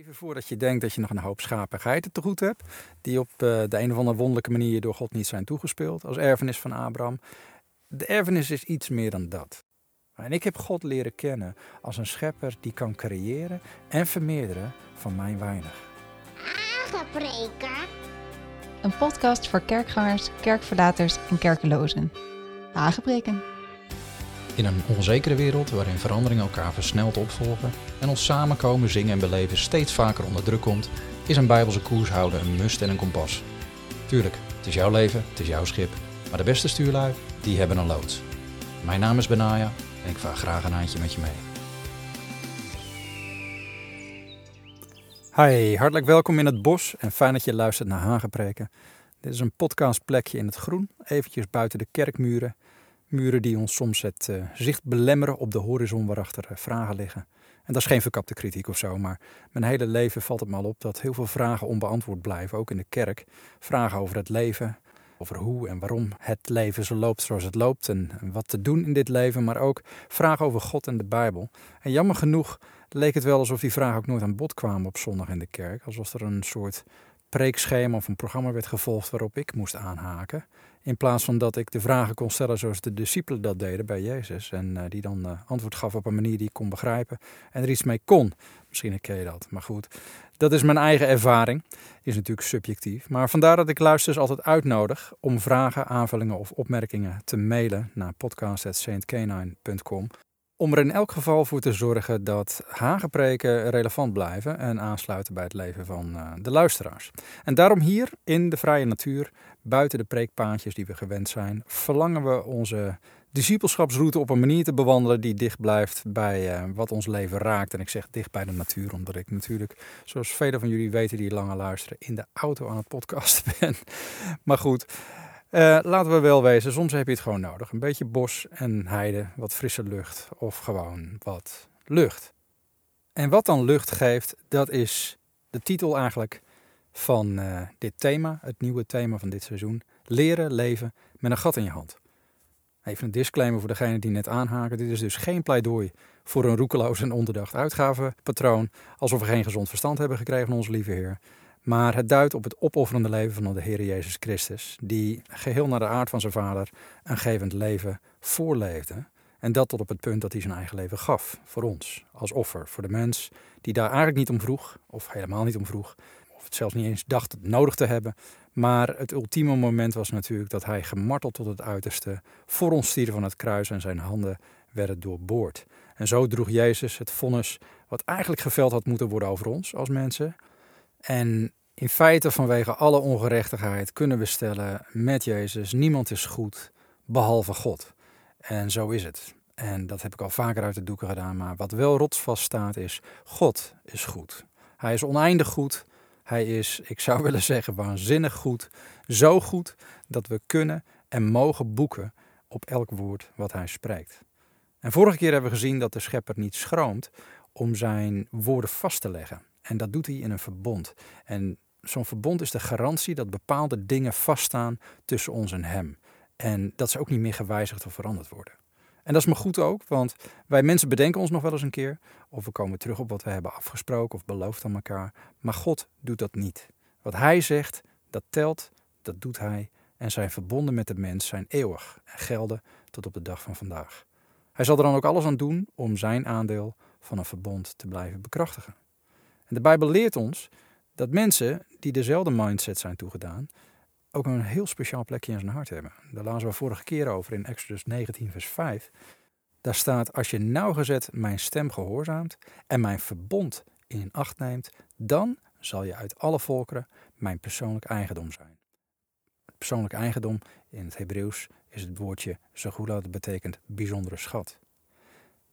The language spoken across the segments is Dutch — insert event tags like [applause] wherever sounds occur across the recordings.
Even voordat je denkt dat je nog een hoop schapen en geiten te goed hebt, die op eh, de een of andere wonderlijke manier door God niet zijn toegespeeld als erfenis van Abraham. De erfenis is iets meer dan dat. En ik heb God leren kennen als een schepper die kan creëren en vermeerderen van mijn weinig. Aangepreken. Een podcast voor kerkgangers, kerkverlaters en kerkelozen. Aangebreken. In een onzekere wereld waarin veranderingen elkaar versneld opvolgen en ons samenkomen, zingen en beleven steeds vaker onder druk komt, is een bijbelse koers houden een must en een kompas. Tuurlijk, het is jouw leven, het is jouw schip, maar de beste stuurlui, die hebben een loods. Mijn naam is Benaya en ik vaar graag een handje met je mee. Hi, hartelijk welkom in het bos en fijn dat je luistert naar Hagenpreken. Dit is een podcastplekje in het groen, eventjes buiten de kerkmuren. Muren die ons soms het uh, zicht belemmeren op de horizon waarachter uh, vragen liggen. En dat is geen verkapte kritiek of zo, maar mijn hele leven valt het me op dat heel veel vragen onbeantwoord blijven, ook in de kerk. Vragen over het leven, over hoe en waarom het leven zo loopt zoals het loopt en wat te doen in dit leven, maar ook vragen over God en de Bijbel. En jammer genoeg leek het wel alsof die vragen ook nooit aan bod kwamen op zondag in de kerk, alsof er een soort preekschema of een programma werd gevolgd waarop ik moest aanhaken. In plaats van dat ik de vragen kon stellen zoals de discipelen dat deden bij Jezus. En uh, die dan uh, antwoord gaf op een manier die ik kon begrijpen en er iets mee kon. Misschien herken je dat, maar goed. Dat is mijn eigen ervaring. Is natuurlijk subjectief. Maar vandaar dat ik luisters altijd uitnodig om vragen, aanvullingen of opmerkingen te mailen naar podcast.saintcanine.com om er in elk geval voor te zorgen dat hagepreken relevant blijven en aansluiten bij het leven van uh, de luisteraars. En daarom hier in de vrije natuur, buiten de preekpaadjes die we gewend zijn, verlangen we onze discipelschapsroute op een manier te bewandelen die dicht blijft bij uh, wat ons leven raakt. En ik zeg dicht bij de natuur, omdat ik natuurlijk, zoals velen van jullie weten die lange luisteren, in de auto aan het podcasten [laughs] ben. maar goed. Uh, laten we wel wezen, soms heb je het gewoon nodig. Een beetje bos en heide, wat frisse lucht of gewoon wat lucht. En wat dan lucht geeft, dat is de titel eigenlijk van uh, dit thema, het nieuwe thema van dit seizoen. Leren leven met een gat in je hand. Even een disclaimer voor degene die net aanhaken. Dit is dus geen pleidooi voor een roekeloos en onderdacht uitgavenpatroon. Alsof we geen gezond verstand hebben gekregen van onze lieve Heer. Maar het duidt op het opofferende leven van de Heer Jezus Christus, die geheel naar de aard van zijn vader een gevend leven voorleefde. En dat tot op het punt dat hij zijn eigen leven gaf voor ons, als offer, voor de mens die daar eigenlijk niet om vroeg, of helemaal niet om vroeg, of het zelfs niet eens dacht het nodig te hebben. Maar het ultieme moment was natuurlijk dat hij gemarteld tot het uiterste voor ons stierf van het kruis en zijn handen werden doorboord. En zo droeg Jezus het vonnis wat eigenlijk geveld had moeten worden over ons als mensen, en in feite, vanwege alle ongerechtigheid, kunnen we stellen met Jezus: niemand is goed behalve God. En zo is het. En dat heb ik al vaker uit de doeken gedaan. Maar wat wel rotsvast staat is: God is goed. Hij is oneindig goed. Hij is, ik zou [laughs] willen zeggen, waanzinnig goed. Zo goed dat we kunnen en mogen boeken op elk woord wat hij spreekt. En vorige keer hebben we gezien dat de schepper niet schroomt om zijn woorden vast te leggen. En dat doet hij in een verbond. En zo'n verbond is de garantie dat bepaalde dingen vaststaan tussen ons en hem. En dat ze ook niet meer gewijzigd of veranderd worden. En dat is maar goed ook, want wij mensen bedenken ons nog wel eens een keer. Of we komen terug op wat we hebben afgesproken of beloofd aan elkaar. Maar God doet dat niet. Wat hij zegt, dat telt, dat doet hij. En zijn verbonden met de mens zijn eeuwig en gelden tot op de dag van vandaag. Hij zal er dan ook alles aan doen om zijn aandeel van een verbond te blijven bekrachtigen. De Bijbel leert ons dat mensen die dezelfde mindset zijn toegedaan, ook een heel speciaal plekje in zijn hart hebben. Daar lazen we vorige keer over in Exodus 19, vers 5. Daar staat: Als je nauwgezet mijn stem gehoorzaamt en mijn verbond in acht neemt, dan zal je uit alle volkeren mijn persoonlijk eigendom zijn. Persoonlijk eigendom in het Hebreeuws is het woordje segula, dat betekent bijzondere schat.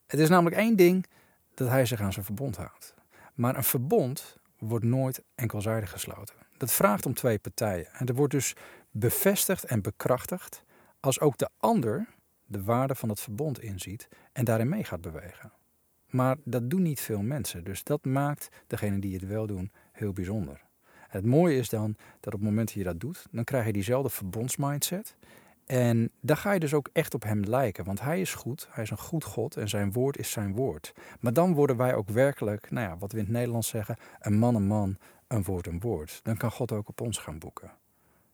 Het is namelijk één ding dat hij zich aan zijn verbond houdt. Maar een verbond wordt nooit enkelzijdig gesloten. Dat vraagt om twee partijen. En er wordt dus bevestigd en bekrachtigd als ook de ander de waarde van het verbond inziet en daarin mee gaat bewegen. Maar dat doen niet veel mensen, dus dat maakt degene die het wel doen heel bijzonder. het mooie is dan dat op het moment dat je dat doet, dan krijg je diezelfde verbondsmindset En dan ga je dus ook echt op hem lijken, want hij is goed, hij is een goed God en zijn woord is zijn woord. Maar dan worden wij ook werkelijk, nou ja, wat we in het Nederlands zeggen, een man een man, een woord een woord. Dan kan God ook op ons gaan boeken.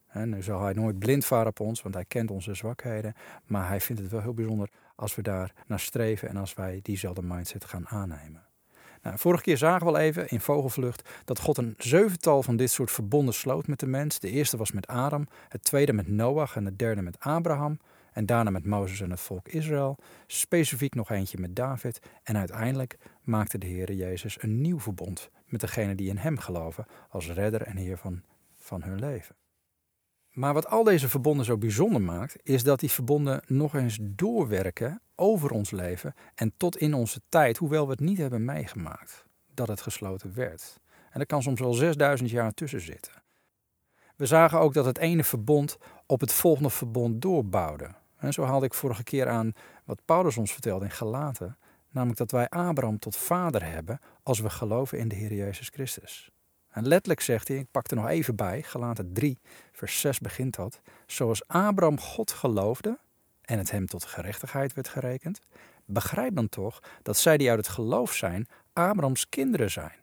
En nu zal hij nooit blind varen op ons, want hij kent onze zwakheden. Maar hij vindt het wel heel bijzonder als we daar naar streven en als wij diezelfde mindset gaan aannemen. Nou, vorige keer zagen we al even in vogelvlucht dat God een zevental van dit soort verbonden sloot met de mens. De eerste was met Adam, het tweede met Noach en het derde met Abraham. En daarna met Mozes en het volk Israël. Specifiek nog eentje met David. En uiteindelijk maakte de Heer Jezus een nieuw verbond met degenen die in Hem geloven als redder en Heer van, van hun leven. Maar wat al deze verbonden zo bijzonder maakt, is dat die verbonden nog eens doorwerken over ons leven en tot in onze tijd, hoewel we het niet hebben meegemaakt dat het gesloten werd. En er kan soms wel 6000 jaar tussen zitten. We zagen ook dat het ene verbond op het volgende verbond doorbouwde. En zo haalde ik vorige keer aan wat Paulus ons vertelde in Galaten, namelijk dat wij Abraham tot vader hebben als we geloven in de Heer Jezus Christus. En letterlijk zegt hij, ik pak er nog even bij, Galaten 3, vers 6 begint dat. Zoals Abraham God geloofde en het hem tot gerechtigheid werd gerekend, begrijp dan toch dat zij die uit het geloof zijn, Abrahams kinderen zijn.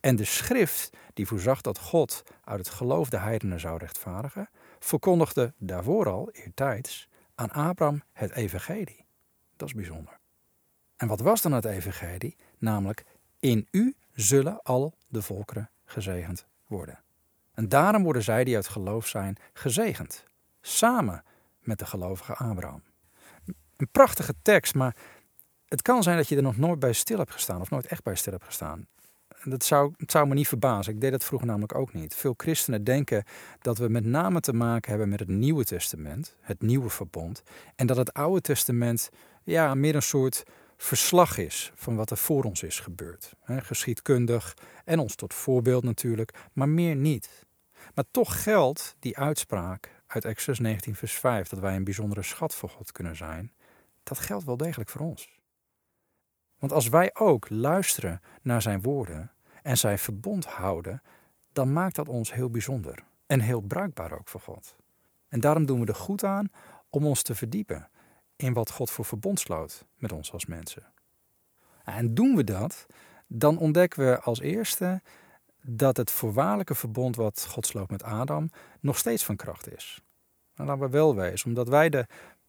En de schrift, die voorzag dat God uit het geloof de heidenen zou rechtvaardigen, verkondigde daarvoor al, eertijds, aan Abraham het evangelie. Dat is bijzonder. En wat was dan het evangelie? Namelijk, in u zullen al de volkeren gezegend worden. En daarom worden zij die uit geloof zijn gezegend, samen met de gelovige Abraham. Een prachtige tekst, maar het kan zijn dat je er nog nooit bij stil hebt gestaan, of nooit echt bij stil hebt gestaan. Dat zou, het zou me niet verbazen. Ik deed dat vroeger namelijk ook niet. Veel christenen denken dat we met name te maken hebben met het Nieuwe Testament, het Nieuwe Verbond. En dat het Oude Testament ja, meer een soort verslag is van wat er voor ons is gebeurd. geschiedkundig en ons tot voorbeeld natuurlijk, maar meer niet. Maar toch geldt die uitspraak uit Exodus 19, vers 5, dat wij een bijzondere schat voor God kunnen zijn, dat geldt wel degelijk voor ons. Want als wij ook luisteren naar zijn woorden en zijn verbond houden, dan maakt dat ons heel bijzonder en heel bruikbaar ook voor God. En daarom doen we er goed aan om ons te verdiepen in wat God voor verbond sloot met ons als mensen. En doen we dat, dan ontdekken we als eerste dat het voorwaardelijke verbond wat God sloot met Adam nog steeds van kracht is. En laten we wel wezen, omdat wij de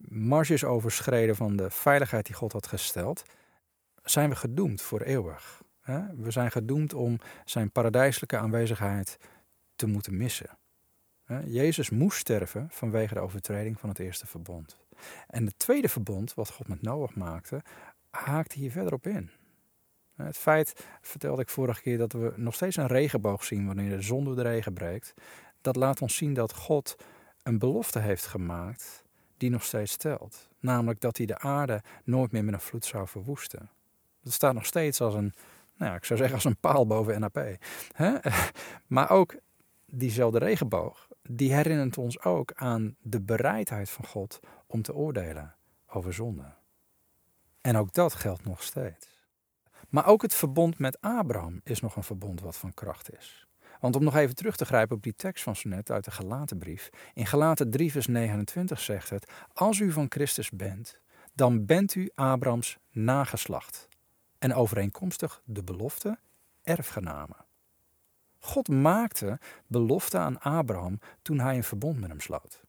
marges overschreden van de veiligheid die God had gesteld, zijn we gedoemd voor eeuwig. We zijn gedoemd om zijn paradijselijke aanwezigheid te moeten missen. Jezus moest sterven vanwege de overtreding van het eerste verbond. En het tweede verbond, wat God met Noach maakte, haakte hier verder op in. Het feit, vertelde ik vorige keer, dat we nog steeds een regenboog zien wanneer de zon door de regen breekt, dat laat ons zien dat God een belofte heeft gemaakt die nog steeds telt. Namelijk dat hij de aarde nooit meer met een vloed zou verwoesten. Dat staat nog steeds als een, nou ja, ik zou zeggen als een paal boven NAP. [laughs] Maar ook diezelfde regenboog, die herinnert ons ook aan de bereidheid van God om te oordelen over zonde. En ook dat geldt nog steeds. Maar ook het verbond met Abraham is nog een verbond wat van kracht is. Want om nog even terug te grijpen op die tekst van zo net uit de Galatenbrief. In Galaten 3 vers 29 zegt het, als u van Christus bent, dan bent u Abrahams nageslacht. En overeenkomstig de belofte erfgenamen. God maakte belofte aan Abraham toen hij een verbond met hem sloot.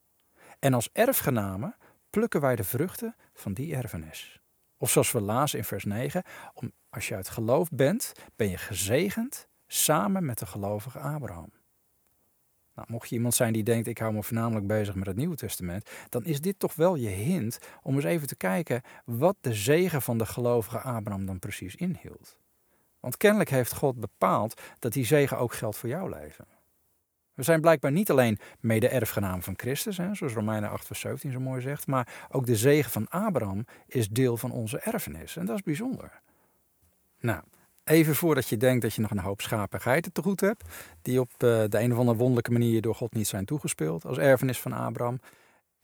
En als erfgenamen plukken wij de vruchten van die erfenis. Of zoals we lazen in vers 9, om, als je uit geloof bent, ben je gezegend samen met de gelovige Abraham. Nou, mocht je iemand zijn die denkt, ik hou me voornamelijk bezig met het Nieuwe Testament, dan is dit toch wel je hint om eens even te kijken wat de zegen van de gelovige Abraham dan precies inhield. Want kennelijk heeft God bepaald dat die zegen ook geldt voor jouw leven. We zijn blijkbaar niet alleen mede-erfgenaam van Christus, hè, zoals Romeinen 8 vers 17 zo mooi zegt, maar ook de zegen van Abraham is deel van onze erfenis. En dat is bijzonder. Nou, even voordat je denkt dat je nog een hoop schapen en geiten te goed hebt, die op eh, de een of andere wonderlijke manier door God niet zijn toegespeeld als erfenis van Abraham.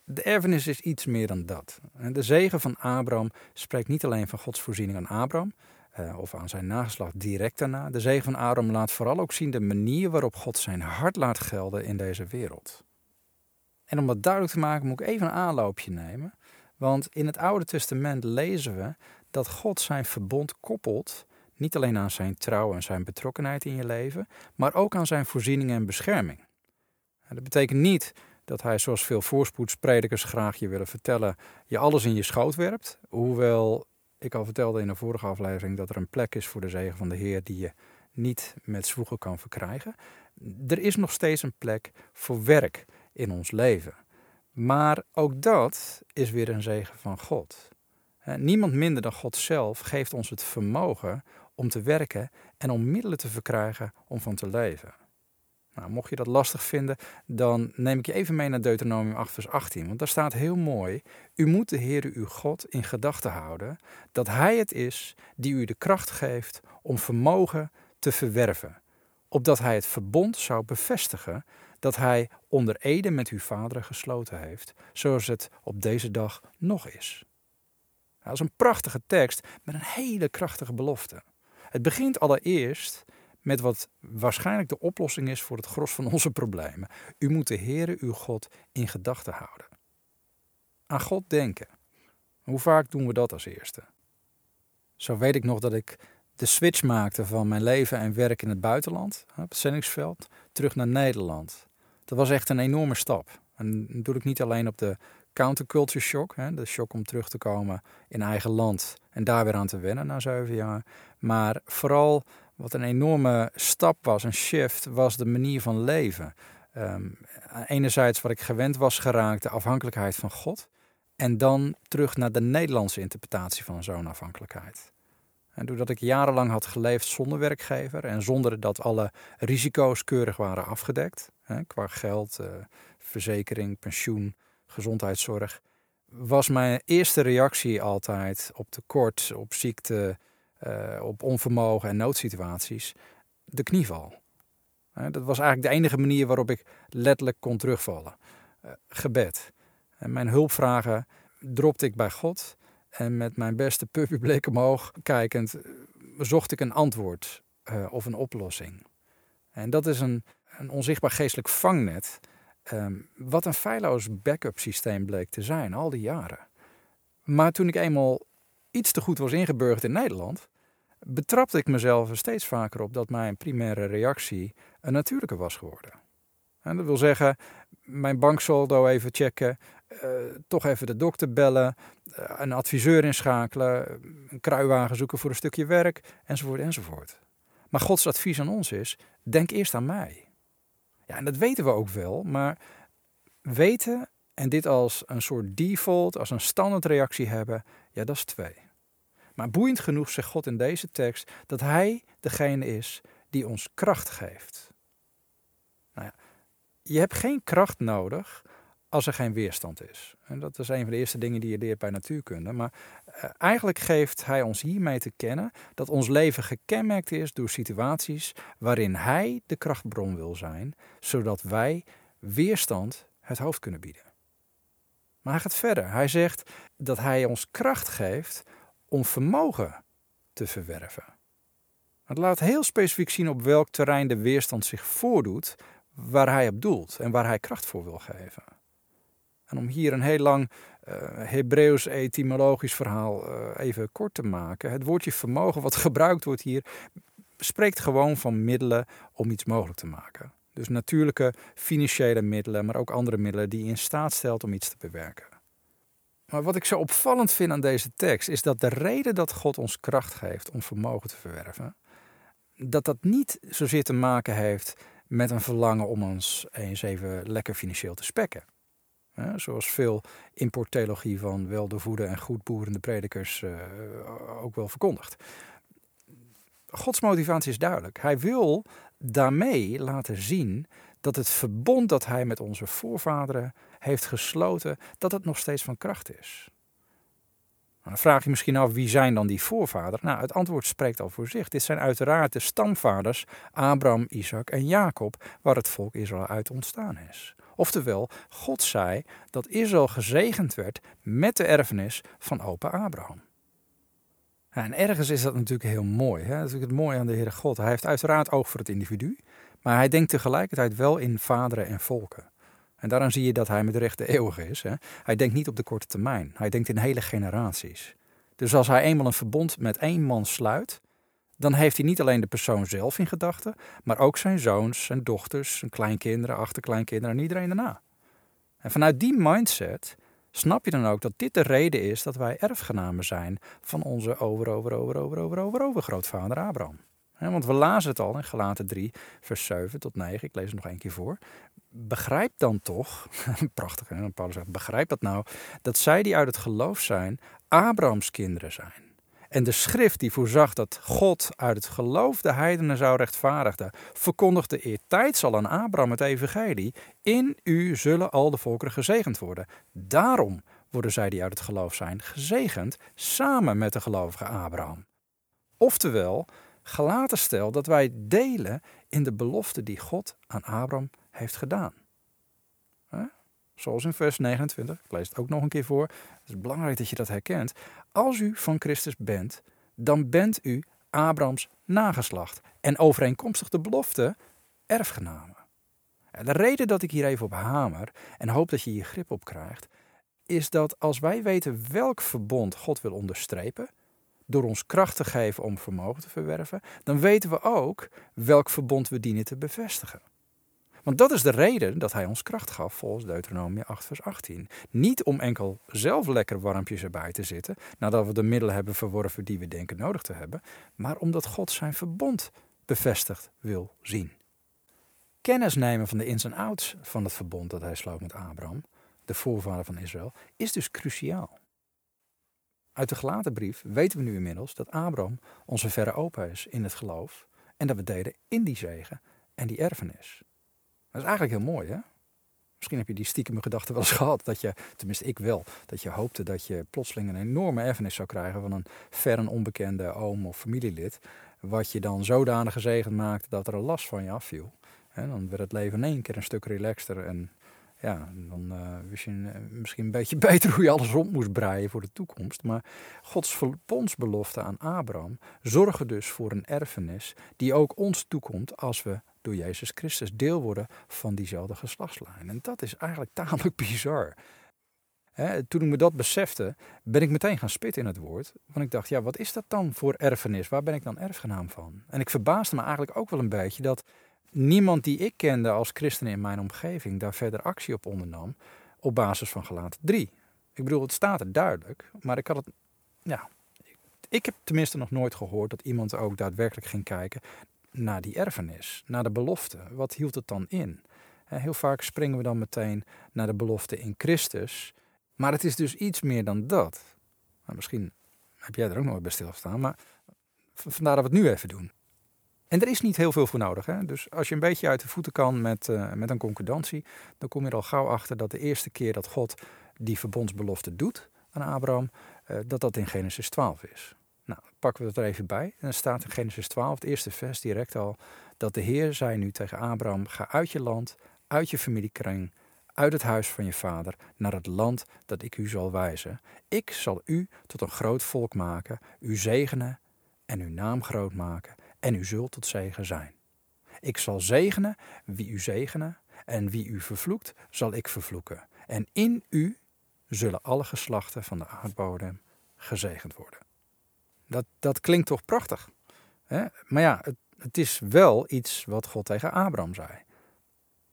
De erfenis is iets meer dan dat. De zegen van Abraham spreekt niet alleen van Gods voorziening aan Abraham, uh, of aan zijn nageslacht direct daarna. De zegen van Abraham laat vooral ook zien de manier waarop God zijn hart laat gelden in deze wereld. En om dat duidelijk te maken moet ik even een aanloopje nemen. Want in het Oude Testament lezen we dat God zijn verbond koppelt niet alleen aan zijn trouw en zijn betrokkenheid in je leven, maar ook aan zijn voorziening en bescherming. Dat betekent niet dat hij, zoals veel voorspoedspredikers graag je willen vertellen, je alles in je schoot werpt. Hoewel ik al vertelde in een vorige aflevering dat er een plek is voor de zegen van de Heer die je niet met zwoegen kan verkrijgen. Er is nog steeds een plek voor werk in ons leven. Maar ook dat is weer een zegen van God. Niemand minder dan God zelf geeft ons het vermogen om te werken en om middelen te verkrijgen om van te leven. Nou, mocht je dat lastig vinden, dan neem ik je even mee naar Deuteronomium 8, vers 18. Want daar staat heel mooi: U moet de Heere uw God in gedachten houden, dat Hij het is die u de kracht geeft om vermogen te verwerven, opdat Hij het verbond zou bevestigen dat Hij onder ede met uw vaderen gesloten heeft, zoals het op deze dag nog is. Nou, dat is een prachtige tekst met een hele krachtige belofte. Het begint allereerst met wat waarschijnlijk de oplossing is voor het gros van onze problemen. U moet de Heere uw God in gedachten houden. Aan God denken. Hoe vaak doen we dat als eerste? Zo weet ik nog dat ik de switch maakte van mijn leven en werk in het buitenland, op het terug naar Nederland. Dat was echt een enorme stap. En dat doe ik niet alleen op de counterculture shock, de shock om terug te komen in eigen land en daar weer aan te wennen na zeven jaar. Maar vooral wat een enorme stap was, een shift, was de manier van leven. Um, enerzijds wat ik gewend was geraakt, de afhankelijkheid van God. En dan terug naar de Nederlandse interpretatie van zo'n afhankelijkheid. En doordat ik jarenlang had geleefd zonder werkgever en zonder dat alle risico's keurig waren afgedekt, hè, qua geld, uh, verzekering, pensioen, gezondheidszorg, was mijn eerste reactie altijd op tekort, op ziekte, uh, op onvermogen en noodsituaties de knieval. dat was eigenlijk de enige manier waarop ik letterlijk kon terugvallen. Uh, gebed. En mijn hulpvragen dropte ik bij God. En met mijn beste puppyblik omhoog kijkend, eh, zocht ik een antwoord of een oplossing. En dat is een, een onzichtbaar geestelijk vangnet. Um, wat een feilloos backup systeem bleek te zijn, al die jaren. Maar toen ik eenmaal iets te goed was ingeburgerd in Nederland, betrapte ik mezelf er steeds vaker op dat mijn primaire reactie een natuurlijke was geworden. En dat wil zeggen, mijn banksaldo even checken, uh, toch even de dokter bellen, uh, een adviseur inschakelen, een kruiwagen zoeken voor een stukje werk, enzovoort, enzovoort. Maar Gods advies aan ons is: denk eerst aan mij. Ja, en dat weten we ook wel, maar weten en dit als een soort default, als een standaardreactie hebben, ja, dat is twee. Maar boeiend genoeg zegt God in deze tekst dat Hij degene is die ons kracht geeft. Nou ja, je hebt geen kracht nodig als er geen weerstand is. En dat is een van de eerste dingen die je leert bij natuurkunde. Maar uh, eigenlijk geeft hij ons hiermee te kennen dat ons leven gekenmerkt is door situaties waarin hij de krachtbron wil zijn, zodat wij weerstand het hoofd kunnen bieden. Maar hij gaat verder. Hij zegt dat hij ons kracht geeft om vermogen te verwerven. Het laat heel specifiek zien op welk terrein de weerstand zich voordoet, waar hij op doelt en waar hij kracht voor wil geven. En om hier een heel lang uh, Hebreeuws etymologisch verhaal uh, even kort te maken. Het woordje vermogen wat [laughs] gebruikt wordt hier spreekt gewoon van middelen om iets mogelijk te maken. Dus natuurlijke financiële middelen, maar ook andere middelen die je in staat stelt om iets te bewerken. Maar wat ik zo opvallend vind aan deze tekst is dat de reden dat God ons kracht geeft om vermogen te verwerven, dat dat niet zozeer te maken heeft met een verlangen om ons eens even lekker financieel te spekken. zoals veel importtheologie van weldoorvoede en goedboerende predikers uh, ook wel verkondigt. Gods motivatie is duidelijk. Hij wil daarmee laten zien dat het verbond dat hij met onze voorvaderen heeft gesloten, dat het nog steeds van kracht is. Dan vraag je misschien af, wie zijn dan die voorvaderen? Nou, het antwoord spreekt al voor zich. Dit zijn uiteraard de stamvaders Abraham, Isaac en Jacob, waar het volk Israël uit ontstaan is. Oftewel, God zei dat Israël gezegend werd met de erfenis van opa Abraham. en ergens is dat natuurlijk heel mooi. Hè? Dat is natuurlijk het mooie aan de Heere God. Hij heeft uiteraard oog voor het individu, maar hij denkt tegelijkertijd wel in vaderen en volken. En daaraan zie je dat hij met recht de eeuwige is. Hè? Hij denkt niet op de korte termijn. Hij denkt in hele generaties. Dus als hij eenmaal een verbond met één man sluit, dan heeft hij niet alleen de persoon zelf in gedachten, maar ook zijn zoons, zijn dochters, zijn kleinkinderen, achterkleinkinderen en iedereen daarna. En vanuit die mindset snap je dan ook dat dit de reden is dat wij erfgenamen zijn van onze over, over, over, over, over, over, over grootvader Abraham. Want we lazen het al in Galaten 3, vers 7 tot 9. Ik lees het nog één keer voor. Begrijp dan toch, [laughs] prachtig hè, Paulus zegt, begrijp dat nou, dat zij die uit het geloof zijn, Abrahams kinderen zijn. En de schrift die voorzag dat God uit het geloof de heidenen zou rechtvaardigen, verkondigde eertijds al aan Abraham het evangelie. In u zullen al de volkeren gezegend worden. Daarom worden zij die uit het geloof zijn gezegend samen met de gelovige Abraham. Oftewel, gelaten stel dat wij delen in de belofte die God aan Abraham heeft gedaan. Zoals in vers 29, ik lees het ook nog een keer voor. Het is belangrijk dat je dat herkent. Als u van Christus bent, dan bent u Abrahams nageslacht. En overeenkomstig de belofte erfgenamen. De reden dat ik hier even op hamer en hoop dat je hier grip op krijgt, is dat als wij weten welk verbond God wil onderstrepen, door ons kracht te geven om vermogen te verwerven, dan weten we ook welk verbond we dienen te bevestigen. Want dat is de reden dat hij ons kracht gaf volgens Deuteronomie 8 vers 18. Niet om enkel zelf lekker warmpjes erbij te zitten, nadat we de middelen hebben verworven die we denken nodig te hebben, maar omdat God zijn verbond bevestigd wil zien. Kennis nemen van de ins en outs van het verbond dat hij sloot met Abraham, de voorvader van Israël, is dus cruciaal. Uit de gelaten brief weten we nu inmiddels dat Abraham onze verre opa is in het geloof en dat we deden in die zegen en die erfenis. Dat is eigenlijk heel mooi, hè? Misschien heb je die stiekeme gedachte wel eens [laughs] gehad. Dat je, tenminste ik wel, dat je hoopte dat je plotseling een enorme erfenis zou krijgen van een ver en onbekende oom of familielid. Wat je dan zodanig gezegend maakte dat er een last van je afviel. Dan werd het leven in één keer een stuk relaxter en ja, dan uh, wist je uh, misschien een beetje [laughs] beter hoe je alles rond moest breien voor de toekomst. Maar Gods verbondsbelofte aan Abraham zorgen dus voor een erfenis die ook ons toekomt als we door Jezus Christus deel worden van diezelfde geslachtslijn. En dat is eigenlijk tamelijk [laughs] bizar. toen ik me dat besefte, ben ik meteen gaan spitten in het woord. Want ik dacht, ja, wat is dat dan voor erfenis? Waar ben ik dan erfgenaam van? En ik verbaasde me eigenlijk ook wel een beetje dat niemand die ik kende als christen in mijn omgeving daar verder actie op ondernam op basis van gelaten 3. Ik bedoel, het staat er duidelijk, maar ik had het, ja, ik heb tenminste nog nooit gehoord dat iemand ook daadwerkelijk ging kijken naar die erfenis, naar de belofte. Wat hield het dan in? Heel vaak springen we dan meteen naar de belofte in Christus, maar het is dus iets meer dan dat. Nou, misschien heb jij er ook nooit bij stilgestaan, maar vandaar dat we het nu even doen. En er is niet heel veel voor nodig. Hè? Dus als je een beetje uit de voeten kan met, uh, met een concordantie, dan kom je er al gauw achter dat de eerste keer dat God die verbondsbelofte doet aan Abraham, uh, dat dat in Genesis 12 is. Nou, pakken we dat er even bij. En dan staat in Genesis 12, het eerste vers direct al, dat de Heer zei nu tegen Abraham, ga uit je land, uit je familiekring, uit het huis van je vader, naar het land dat ik u zal wijzen. Ik zal u tot een groot volk maken, u zegenen en uw naam groot maken en u zult tot zegen zijn. Ik zal zegenen wie u zegenen, en wie u vervloekt, zal ik vervloeken. En in u zullen alle geslachten van de aardbodem gezegend worden. Dat, dat klinkt toch prachtig? Hè? Maar ja, het, het is wel iets wat God tegen Abraham zei.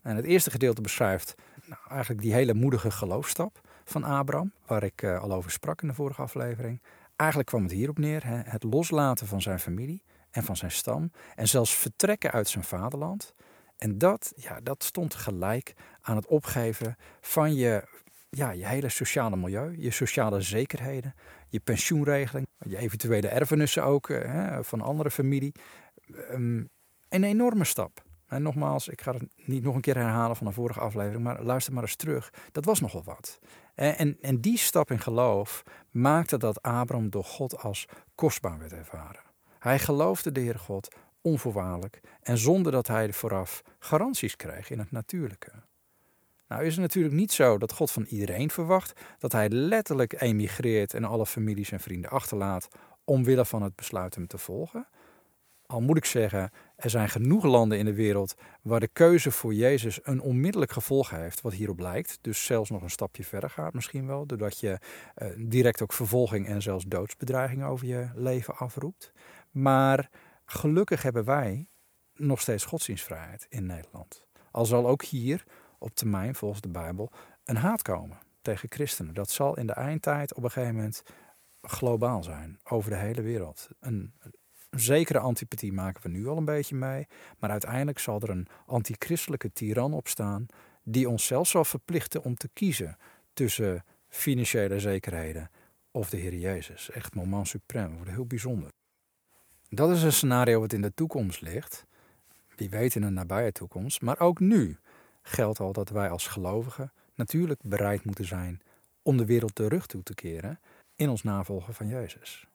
En het eerste gedeelte beschrijft nou, eigenlijk die hele moedige geloofstap van Abraham, waar ik uh, al over sprak in de vorige aflevering. Eigenlijk kwam het hierop neer: hè? het loslaten van zijn familie, en van zijn stam en zelfs vertrekken uit zijn vaderland. En dat, ja, dat stond gelijk aan het opgeven van je, ja, je hele sociale milieu, je sociale zekerheden, je pensioenregeling, je eventuele erfenissen ook eh, hè, van andere familie. Um, een enorme stap. En nogmaals, ik ga het niet nog een keer herhalen van de vorige aflevering, maar luister maar eens terug. Dat was nogal wat. En, en die stap in geloof maakte dat Abraham door God als kostbaar werd ervaren. Hij geloofde de Heer God onvoorwaardelijk en zonder dat hij vooraf garanties kreeg in het natuurlijke. Nou is het natuurlijk niet zo dat God van iedereen verwacht dat hij letterlijk emigreert en alle families en vrienden achterlaat omwille van het besluit hem te volgen. Al moet ik zeggen, er zijn genoeg landen in de wereld waar de keuze voor Jezus een onmiddellijk gevolg heeft, wat hierop lijkt. Dus zelfs nog een stapje verder gaat misschien wel, doordat je uh, direct ook vervolging en zelfs doodsbedreiging over je leven afroept. Maar gelukkig hebben wij nog steeds godsdienstvrijheid in Nederland. Al zal ook hier op termijn, volgens de Bijbel, een haat komen tegen christenen. Dat zal in de eindtijd op een gegeven moment globaal zijn, over de hele wereld. Een, zekere antipathie maken we nu al een beetje mee, maar uiteindelijk zal er een antichristelijke tiran opstaan die ons zelfs zal verplichten om te kiezen tussen financiële zekerheden of de Heer Jezus. Echt moment suprem, wordt heel bijzonder. Dat is een scenario wat in de toekomst ligt. Wie weet in een nabije toekomst. Maar ook nu geldt al dat wij als gelovigen natuurlijk bereid moeten zijn om de wereld terug toe te keren in ons navolgen van Jezus.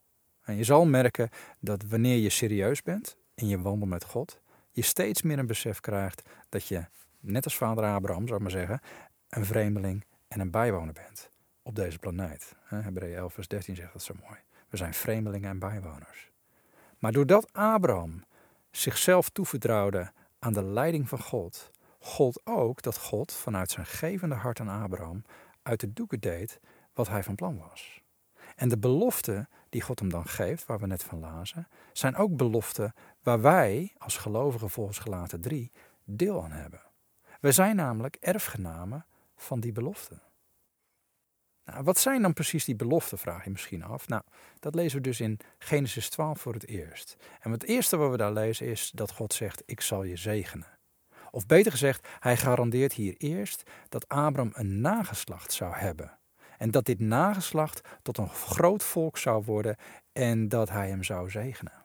En je zal merken dat wanneer je serieus bent in je wandel met God, je steeds meer een besef krijgt dat je, net als vader Abraham zou maar zeggen, een vreemdeling en een bijwoner bent op deze planeet. Hebreeën 11 vers 13 zegt dat zo mooi. We zijn vreemdelingen en bijwoners. Maar doordat Abraham zichzelf toevertrouwde aan de leiding van God, gold ook dat God vanuit zijn gevende hart aan Abraham uit de doeken deed wat hij van plan was. En de beloften die God hem dan geeft, waar we net van lazen, zijn ook beloften waar wij als gelovigen volgens gelaten 3 deel aan hebben. We zijn namelijk erfgenamen van die beloften. Nou, wat zijn dan precies die beloften, vraag je misschien af. Nou, dat lezen we dus in Genesis 12 voor het eerst. En het eerste wat we daar lezen is dat God zegt, ik zal je zegenen. Of beter gezegd, hij garandeert hier eerst dat Abraham een nageslacht zou hebben. En dat dit nageslacht tot een groot volk zou worden en dat hij hem zou zegenen.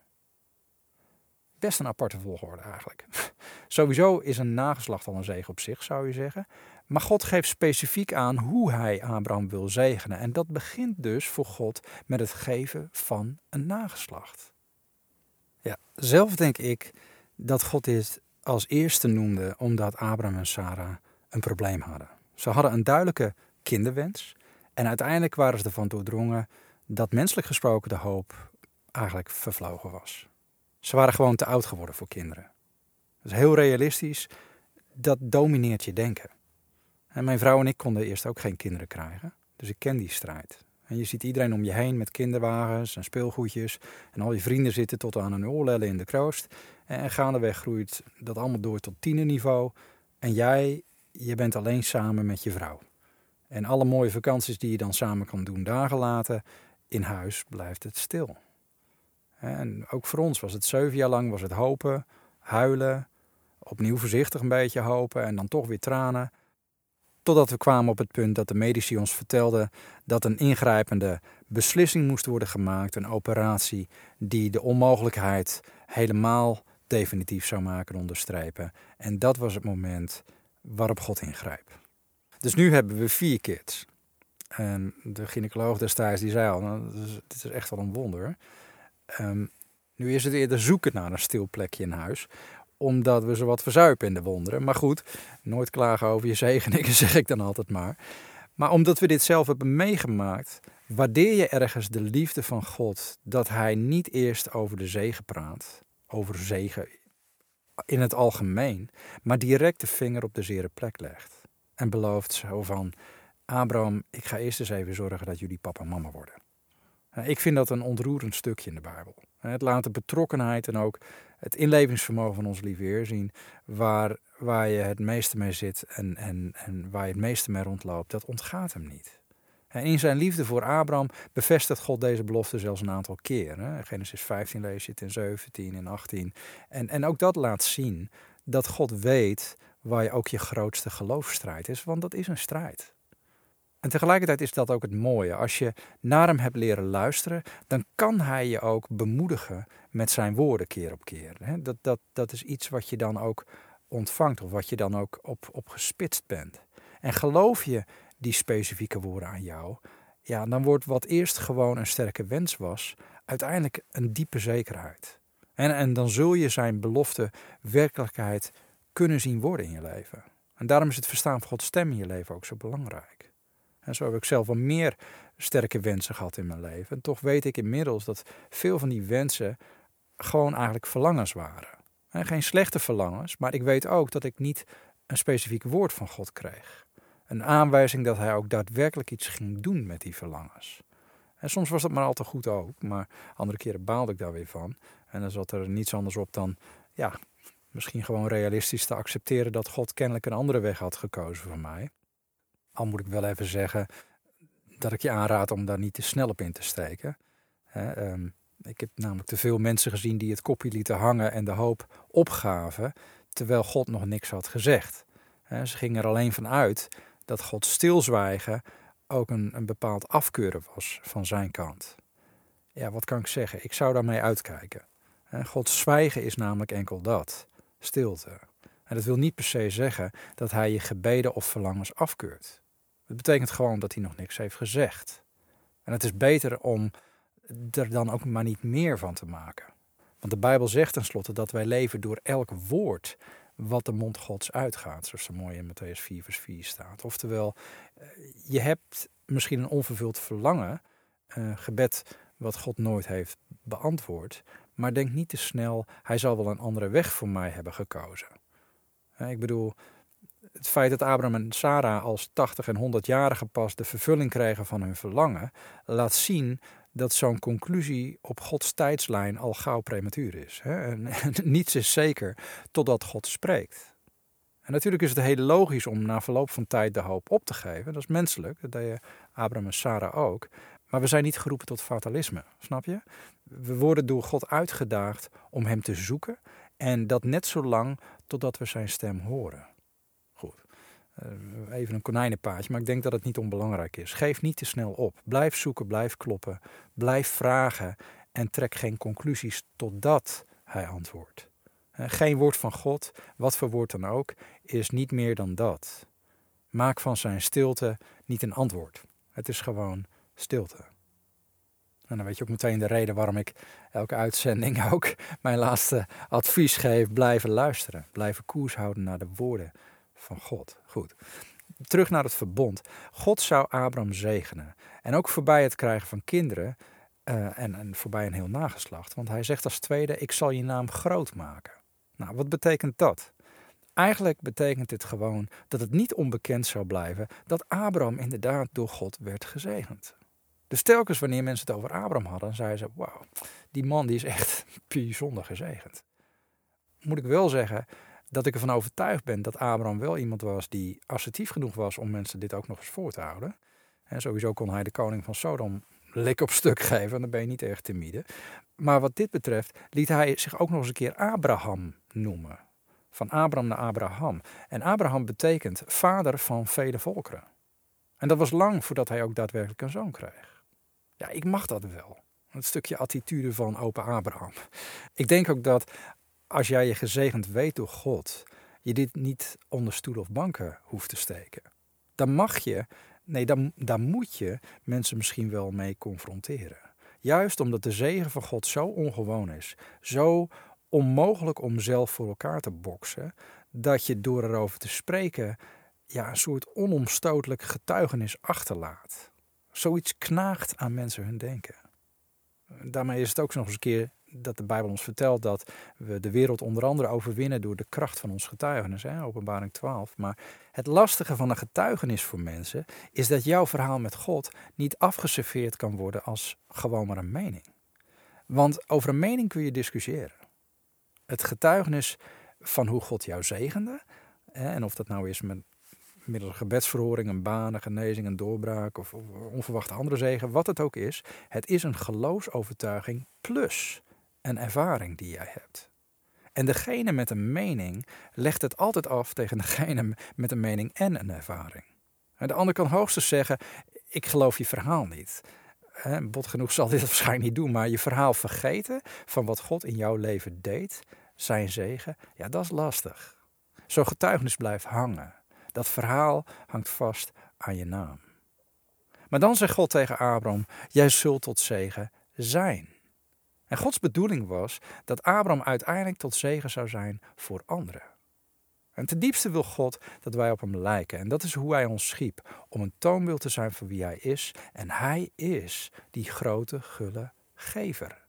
Best een aparte volgorde eigenlijk. [laughs] Sowieso is een nageslacht al een zegen op zich, zou je zeggen. Maar God geeft specifiek aan hoe hij Abraham wil zegenen. En dat begint dus voor God met het geven van een nageslacht. Ja, zelf denk ik dat God dit als eerste noemde omdat Abraham en Sarah een probleem hadden. Ze hadden een duidelijke kinderwens. En uiteindelijk waren ze ervan doordrongen dat menselijk gesproken de hoop eigenlijk vervlogen was. Ze waren gewoon te oud geworden voor kinderen. Dat is heel realistisch. Dat domineert je denken. En mijn vrouw en ik konden eerst ook geen kinderen krijgen. Dus ik ken die strijd. En je ziet iedereen om je heen met kinderwagens en speelgoedjes. En al je vrienden zitten tot aan een oorlellen in de kroost. En gaandeweg groeit dat allemaal door tot tienerniveau. En jij, je bent alleen samen met je vrouw. En alle mooie vakanties die je dan samen kan doen, dagen in huis blijft het stil. En ook voor ons was het zeven jaar lang was het hopen, huilen, opnieuw voorzichtig een beetje hopen en dan toch weer tranen. Totdat we kwamen op het punt dat de medici ons vertelden dat een ingrijpende beslissing moest worden gemaakt, een operatie die de onmogelijkheid helemaal definitief zou maken en onderstrepen. En dat was het moment waarop God ingrijpt. Dus nu hebben we vier kids. En de gynaecoloog destijds die zei al, nou, dit is echt wel een wonder. Ehm, nu is het eerder zoeken naar een stil plekje in huis omdat we ze wat verzuipen in de wonderen. Maar goed, nooit klagen over je zegeningen, [laughs] zeg ik dan altijd maar. Maar omdat we dit zelf hebben meegemaakt, waardeer je ergens de liefde van God dat Hij niet eerst over de zegen praat, over zegen in het algemeen, maar direct de vinger op de zere plek legt. En belooft zo van, Abraham, ik ga eerst eens even zorgen dat jullie papa en mama worden. Ik vind dat een ontroerend stukje in de Bijbel. Het laat de betrokkenheid en ook het inlevingsvermogen van ons lieve Heer zien, waar, waar je het meeste mee zit en, en, en waar je het meeste mee rondloopt, dat ontgaat hem niet. En in zijn liefde voor Abraham bevestigt God deze belofte zelfs een aantal keren. Genesis 15 lees je het in 17 en 18. En, en ook dat laat zien dat God weet waar je ook je grootste geloofstrijd is, want dat is een strijd. En tegelijkertijd is dat ook het mooie. Als je naar hem hebt leren luisteren, dan kan hij je ook bemoedigen met zijn woorden keer op keer. Dat, dat, dat is iets wat je dan ook ontvangt of wat je dan ook op, op gespitst bent. En geloof je die specifieke woorden aan jou, ja, dan wordt wat eerst gewoon een sterke wens was, uiteindelijk een diepe zekerheid. En, en dan zul je zijn belofte werkelijkheid kunnen zien worden in je leven. En daarom is het verstaan van Gods stem in je leven ook zo belangrijk. En zo heb ik zelf wel meer sterke wensen gehad in mijn leven. En toch weet ik inmiddels dat veel van die wensen gewoon eigenlijk verlangens waren. Geen slechte verlangens, maar ik weet ook dat ik niet een specifiek woord van God kreeg. Een aanwijzing dat hij ook daadwerkelijk iets ging doen met die verlangens. En soms was dat maar al te goed ook, maar andere keren baalde ik daar weer van. En dan zat er niets anders op dan, ja, misschien gewoon realistisch te accepteren dat God kennelijk een andere weg had gekozen voor mij. Al moet ik wel even zeggen dat ik je aanraad om daar niet te snel op in te steken. Ehm, ik heb namelijk te veel mensen gezien die het kopje lieten hangen en de hoop opgaven, terwijl God nog niks had gezegd. Ze gingen er alleen van uit dat God stilzwijgen ook een, een bepaald afkeuren was van zijn kant. Ja, wat kan ik zeggen? Ik zou daarmee uitkijken. Gods zwijgen is namelijk enkel dat, stilte. En dat wil niet per se zeggen dat hij je gebeden of verlangens afkeurt. Het betekent gewoon dat hij nog niks heeft gezegd. En het is beter om er dan ook maar niet meer van te maken. Want de Bijbel zegt tenslotte dat wij leven door elk woord wat de mond Gods uitgaat, zoals zo mooi in Matthäus 4, vers 4 staat. Oftewel, eh, je hebt misschien een onvervuld verlangen, gebed wat God nooit heeft beantwoord, maar denk niet te snel, hij zal wel een andere weg voor mij hebben gekozen. Ik bedoel, het feit dat Abraham en Sarah als 80 en 100-jarigen pas de vervulling kregen van hun verlangen, laat zien dat zo'n conclusie op Gods tijdslijn al gauw prematuur is. Hè? En, [laughs] niets is zeker totdat God spreekt. En natuurlijk is het heel logisch om na verloop van tijd de hoop op te geven. Dat is menselijk, dat deed Abraham en Sarah ook. Maar we zijn niet geroepen tot fatalisme, snap je? We worden door God uitgedaagd om Hem te zoeken en dat net zo lang totdat we Zijn stem horen. Eh, even een konijnenpaadje, maar ik denk dat het niet onbelangrijk is. Geef niet te snel op. Blijf zoeken, blijf kloppen, blijf vragen en trek geen conclusies totdat hij antwoordt. Eh, geen woord van God, wat voor woord dan ook, is niet meer dan dat. Maak van zijn stilte niet een antwoord. Het is gewoon stilte. En dan weet je ook meteen de reden waarom ik elke uitzending [laughs] ook mijn laatste advies geef. Blijven luisteren. Blijven koers houden naar de woorden van God. Goed. Terug naar het verbond. God zou Abraham zegenen. En ook voorbij het krijgen van kinderen. En, en voorbij een heel nageslacht. Want hij zegt als tweede: Ik zal je naam groot maken. Nou, wat betekent dat? Eigenlijk betekent dit gewoon dat het niet onbekend zou blijven dat Abraham inderdaad door God werd gezegend. Dus telkens wanneer mensen het over Abraham hadden, zeiden ze: Wauw, die man die is echt [laughs] bijzonder gezegend. Moet ik wel zeggen, dat ik ervan overtuigd ben dat Abraham wel iemand was die assertief genoeg was om mensen dit ook nog eens voor te houden. En sowieso kon hij de koning van Sodom lik op stuk [laughs] geven, en dan ben je niet erg timide. Maar wat dit betreft liet hij zich ook nog eens een keer Abraham noemen. Van Abraham naar Abraham. En Abraham betekent vader van vele volkeren. En dat was lang voordat hij ook daadwerkelijk een zoon kreeg. Ja, ik mag dat wel. Een stukje attitude van open Abraham. Ik denk ook dat als jij je gezegend weet door God, je dit niet onder stoel of banken hoeft te steken. Dan mag je, nee, dan, dan moet je mensen misschien wel mee confronteren. Juist omdat de zegen van God zo ongewoon is, zo onmogelijk om zelf voor elkaar te boksen, dat je door erover te spreken ja, een soort onomstotelijk getuigenis achterlaat. Zoiets knaagt aan mensen hun denken. Daarmee is het ook nog eens een keer dat de Bijbel ons vertelt dat we de wereld onder andere overwinnen door de kracht van ons getuigenis, hè, openbaring 12. Maar het lastige van een getuigenis voor mensen is dat jouw verhaal met God niet afgeserveerd kan worden als gewoon maar een mening. Want over een mening kun je discussiëren. Het getuigenis van hoe God jou zegende, hè, en of dat nou is met middels een gebedsverhoring, een baan, een genezing, een doorbraak of, onverwachte andere zegen, wat het ook is, het is een geloofsovertuiging plus een ervaring die jij hebt. En degene met een mening legt het altijd af tegen degene met een mening en een ervaring. de ander kan hoogstens zeggen: Ik geloof je verhaal niet. Bot genoeg zal dit [laughs] waarschijnlijk niet doen, maar je verhaal vergeten van wat God in jouw leven deed, zijn zegen, ja, dat is lastig. Zo'n getuigenis blijft hangen. Dat verhaal hangt vast aan je naam. Maar dan zegt God tegen Abraham: Jij zult tot zegen zijn. En Gods bedoeling was dat Abraham uiteindelijk tot zegen zou zijn voor anderen. En ten diepste wil God dat wij op hem lijken. En dat is hoe hij ons schiep. Om een toonbeeld te zijn van wie hij is. En hij is die grote, gulle gever.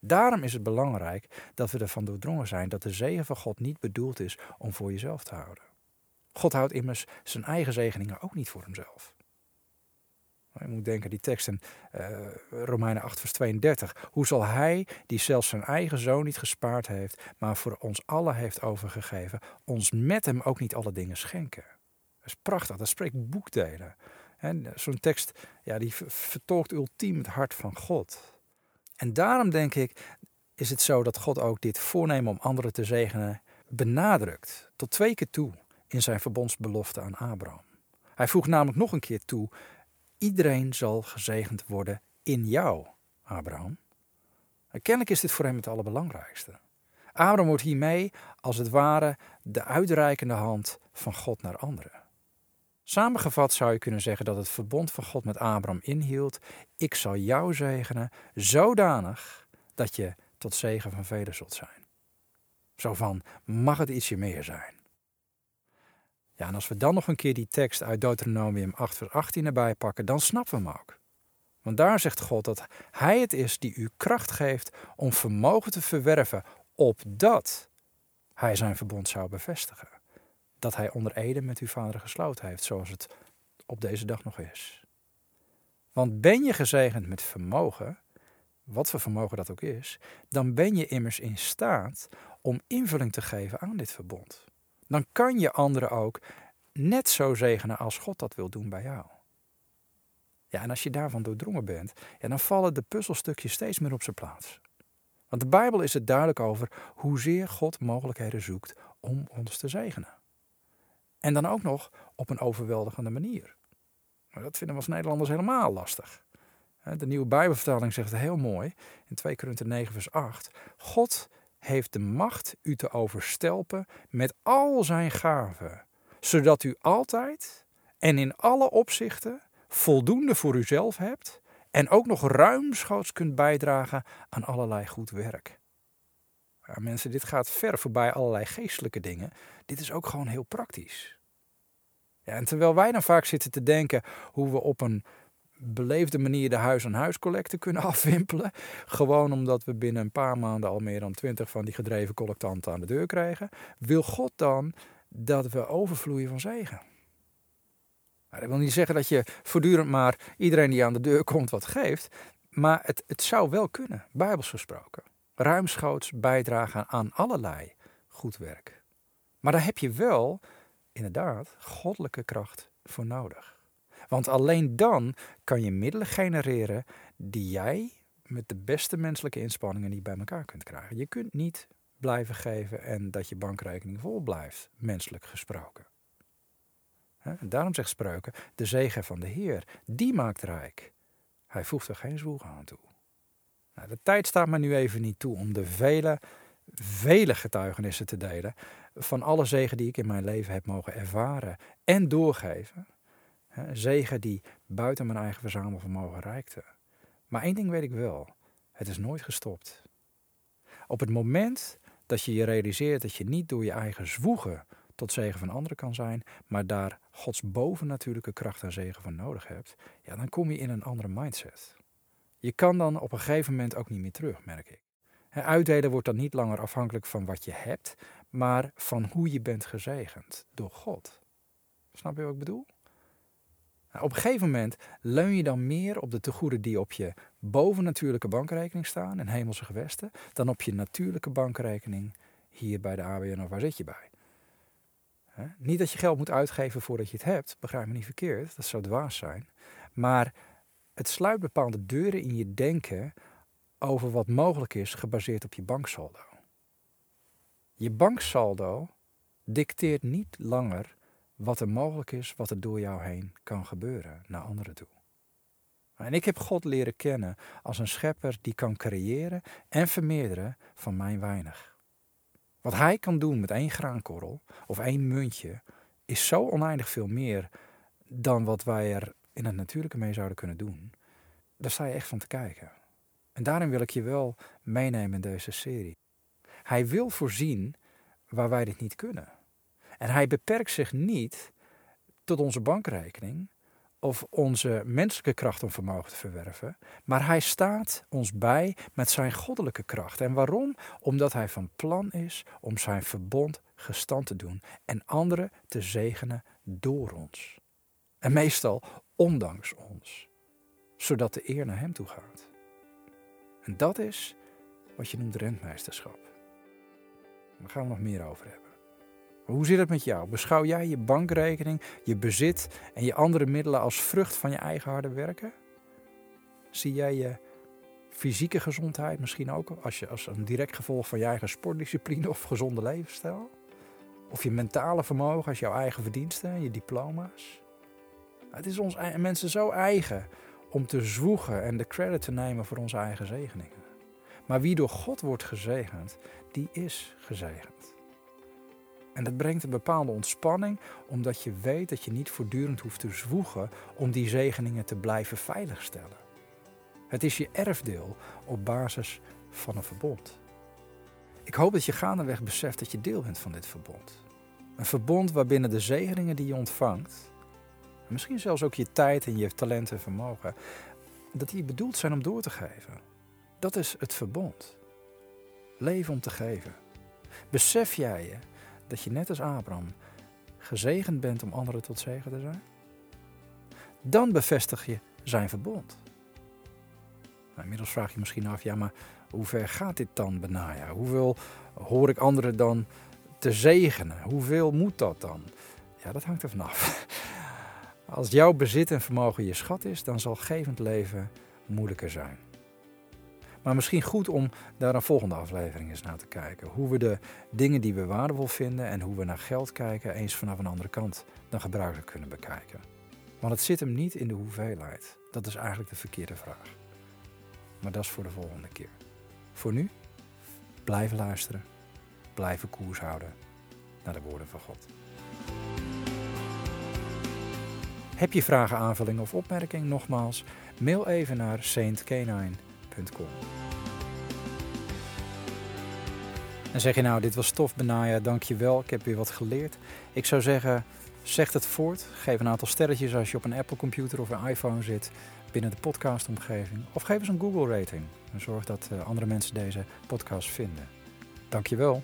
Daarom is het belangrijk dat we ervan doordrongen zijn dat de zegen van God niet bedoeld is om voor jezelf te houden. God houdt immers zijn eigen zegeningen ook niet voor hemzelf. Je moet denken, die tekst in uh, Romeinen 8, vers 32. Hoe zal hij, die zelfs zijn eigen zoon niet gespaard heeft, maar voor ons allen heeft overgegeven, ons met hem ook niet alle dingen schenken? Dat is prachtig, dat spreekt boekdelen. Zo'n tekst, ja, die vertolkt ultiem het hart van God. En daarom denk ik, is het zo dat God ook dit voornemen om anderen te zegenen benadrukt. Tot twee keer toe in zijn verbondsbelofte aan Abraham. Hij voegt namelijk nog een keer toe: iedereen zal gezegend worden in jou, Abraham. En kennelijk is dit voor hem het allerbelangrijkste. Abraham wordt hiermee, als het ware, de uitreikende hand van God naar anderen. Samengevat zou je kunnen zeggen dat het verbond van God met Abraham inhield: Ik zal jou zegenen, zodanig dat je tot zegen van velen zult zijn. Zo van: mag het ietsje meer zijn? Ja, en als we dan nog een keer die tekst uit Deuteronomium 8, vers 18 erbij pakken, dan snappen we hem ook. Want daar zegt God dat Hij het is die u kracht geeft om vermogen te verwerven, opdat Hij zijn verbond zou bevestigen dat hij onder Ede met uw vader gesloten heeft, zoals het op deze dag nog is. Want ben je gezegend met vermogen, wat voor vermogen dat ook is, dan ben je immers in staat om invulling te geven aan dit verbond. Dan kan je anderen ook net zo zegenen als God dat wil doen bij jou. Ja, en als je daarvan doordrongen bent, ja, dan vallen de puzzelstukjes steeds meer op zijn plaats. Want de Bijbel is het duidelijk over hoezeer God mogelijkheden zoekt om ons te zegenen. En dan ook nog op een overweldigende manier. Maar dat vinden we als Nederlanders helemaal lastig. De nieuwe Bijbelvertaling zegt het heel mooi in 2 Korinther 9 vers 8. God heeft de macht u te overstelpen met al zijn gaven, zodat u altijd en in alle opzichten voldoende voor uzelf hebt en ook nog ruimschoots kunt bijdragen aan allerlei goed werk. Mensen, dit gaat ver voorbij allerlei geestelijke dingen. Dit is ook gewoon heel praktisch. Ja, en terwijl wij dan vaak zitten te denken hoe we op een beleefde manier de huis-aan-huis collecte kunnen [laughs] afwimpelen. Gewoon omdat we binnen een paar maanden al meer dan twintig van die gedreven collectanten aan de deur krijgen. Wil God dan dat we overvloeien van zegen? Nou, dat wil niet zeggen dat je voortdurend maar iedereen die aan de deur komt wat geeft. Maar het, het zou wel kunnen, bijbels gesproken ruimschoots bijdragen aan allerlei goed werk. Maar daar heb je wel, inderdaad, goddelijke kracht voor nodig. Want alleen dan kan je middelen genereren die jij met de beste menselijke inspanningen niet bij elkaar kunt krijgen. Je kunt niet blijven geven en dat je bankrekening vol blijft, menselijk gesproken. En daarom zegt spreuken, de zegen van de Heer, die maakt rijk. Hij voegt er geen zwoeg aan toe. Nou, de tijd staat me nu even niet toe om de vele, vele getuigenissen te delen van alle zegen die ik in mijn leven heb mogen ervaren en doorgeven. Zegen die buiten mijn eigen verzamelvermogen reikte. Maar één ding weet ik wel: het is nooit gestopt. Op het moment dat je je realiseert dat je niet door je eigen zwoegen tot zegen van anderen kan zijn, maar daar Gods bovennatuurlijke kracht en zegen van nodig hebt, ja, dan kom je in een andere mindset. Je kan dan op een gegeven moment ook niet meer terug, merk ik. Uitdelen wordt dan niet langer afhankelijk van wat je hebt, maar van hoe je bent gezegend door God. Snap je wat ik bedoel? Nou, op een gegeven moment leun je dan meer op de tegoeden die op je bovennatuurlijke bankrekening staan in hemelse gewesten, dan op je natuurlijke bankrekening hier bij de ABN of waar zit je bij. Niet dat je geld moet uitgeven voordat je het hebt, begrijp me niet verkeerd, dat zou dwaas zijn. Maar het sluit bepaalde deuren in je denken over wat mogelijk is gebaseerd op je banksaldo. Je banksaldo dicteert niet langer wat er mogelijk is, wat er door jou heen kan gebeuren naar anderen toe. En ik heb God leren kennen als een schepper die kan creëren en vermeerderen van mijn weinig. Wat hij kan doen met één graankorrel of één muntje is zo oneindig veel meer dan wat wij er in het natuurlijke mee zouden kunnen doen, daar sta je echt van te kijken. En daarin wil ik je wel meenemen in deze serie. Hij wil voorzien waar wij dit niet kunnen. En hij beperkt zich niet tot onze bankrekening of onze menselijke kracht om vermogen te verwerven, maar hij staat ons bij met zijn goddelijke kracht. En waarom? Omdat hij van plan is om zijn verbond gestand te doen en anderen te zegenen door ons. En meestal ondanks ons, zodat de eer naar hem toe gaat. En dat is wat je noemt rentmeesterschap. Daar gaan we nog meer over hebben. Hoe zit het met jou? Beschouw jij je bankrekening, je bezit en je andere middelen als vrucht van je eigen harde werken? Zie jij je fysieke gezondheid misschien ook als, je, als een direct gevolg van je eigen sportdiscipline of gezonde levensstijl? Of je mentale vermogen als jouw eigen verdiensten en je diploma's? Het is ons mensen zo eigen om te zwoegen en de credit te nemen voor onze eigen zegeningen. Maar wie door God wordt gezegend, die is gezegend. En dat brengt een bepaalde ontspanning, omdat je weet dat je niet voortdurend hoeft te zwoegen om die zegeningen te blijven veiligstellen. Het is je erfdeel op basis van een verbond. Ik hoop dat je gaandeweg beseft dat je deel bent van dit verbond. Een verbond waarbinnen de zegeningen die je ontvangt, misschien zelfs ook je tijd en je talent en vermogen, dat die bedoeld zijn om door te geven. Dat is het verbond. Leven om te geven. Besef jij je dat je net als Abraham gezegend bent om anderen tot zegen te zijn? Dan bevestig je zijn verbond. Nou, inmiddels vraag je misschien af, ja, maar hoe ver gaat dit dan, Benaja? Hoeveel hoor ik anderen dan te zegenen? Hoeveel moet dat dan? Ja, dat hangt er vanaf. Als jouw bezit en vermogen je schat is, dan zal gevend leven moeilijker zijn. Maar misschien goed om daar een volgende aflevering eens naar te kijken. Hoe we de dingen die we waardevol vinden en hoe we naar geld kijken eens vanaf een andere kant dan gebruikelijk kunnen bekijken. Want het zit hem niet in de hoeveelheid. Dat is eigenlijk de verkeerde vraag. Maar dat is voor de volgende keer. Voor nu, blijven luisteren, blijven koers houden naar de woorden van God. Heb je vragen, aanvullingen of opmerkingen? Nogmaals, mail even naar En zeg je nou, dit was tof Benaya, dankjewel, ik heb weer wat geleerd. Ik zou zeggen, zeg het voort. Geef een aantal sterretjes als je op een Apple computer of een iPhone zit binnen de podcastomgeving. Of geef eens een Google rating zorg dat eh, andere mensen deze podcast vinden. Dankjewel.